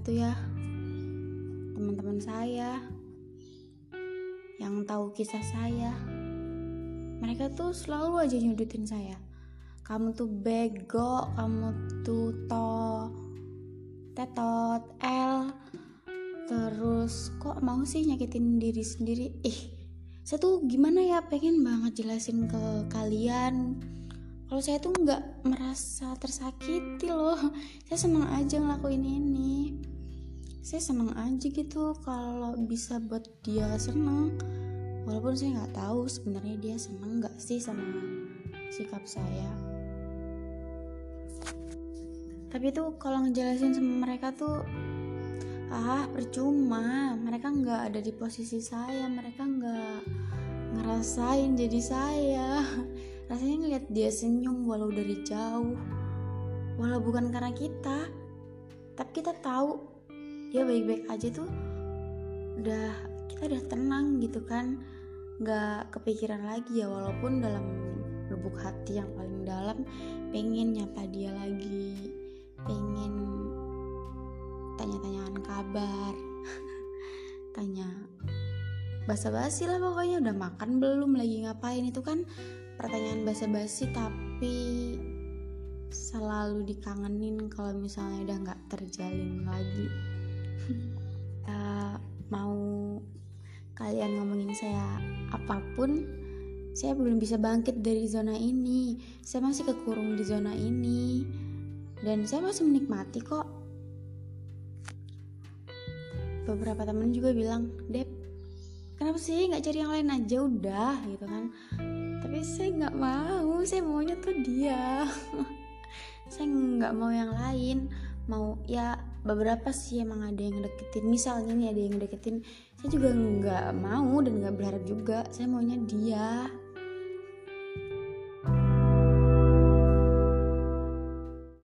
tuh ya. Teman-teman saya yang tahu kisah saya. Mereka tuh selalu aja nyudutin saya. Kamu tuh bego kamu tuh to tetot L. Terus kok mau sih nyakitin diri sendiri? Ih saya tuh gimana ya? Pengen banget jelasin ke kalian kalau saya tuh nggak merasa tersakiti loh. Saya senang aja ngelakuin ini. Saya senang aja gitu kalau bisa buat dia seneng. Walaupun saya nggak tahu sebenarnya dia seneng nggak sih sama sikap saya. Tapi tuh kalau ngejelasin sama mereka tuh ah percuma. Mereka nggak ada di posisi saya. Mereka nggak ngerasain jadi saya. Rasanya ngeliat dia senyum walau dari jauh. Walau bukan karena kita tapi kita tahu dia baik-baik aja tuh udah kita udah tenang gitu kan. Nggak kepikiran lagi ya walaupun dalam lubuk hati yang paling dalam pengen nyapa dia lagi pengen tanya-tanyaan kabar tanya basa-basi lah pokoknya udah makan belum lagi ngapain? Itu kan pertanyaan basa-basi tapi selalu dikangenin kalau misalnya udah nggak terjalin lagi. Uh, mau kalian ngomongin saya apa pun saya belum bisa bangkit dari zona ini. Saya masih kekurung di zona ini dan saya masih menikmati kok. Beberapa temen juga bilang Dep kenapa sih nggak cari yang lain aja? Udah gitu kan. Tapi saya nggak mau saya maunya tuh dia. Saya nggak mau yang lain. Mau ya beberapa sih emang ada yang deketin. Misalnya nih ada yang deketin. Saya juga nggak mau dan nggak berharap juga. Saya maunya dia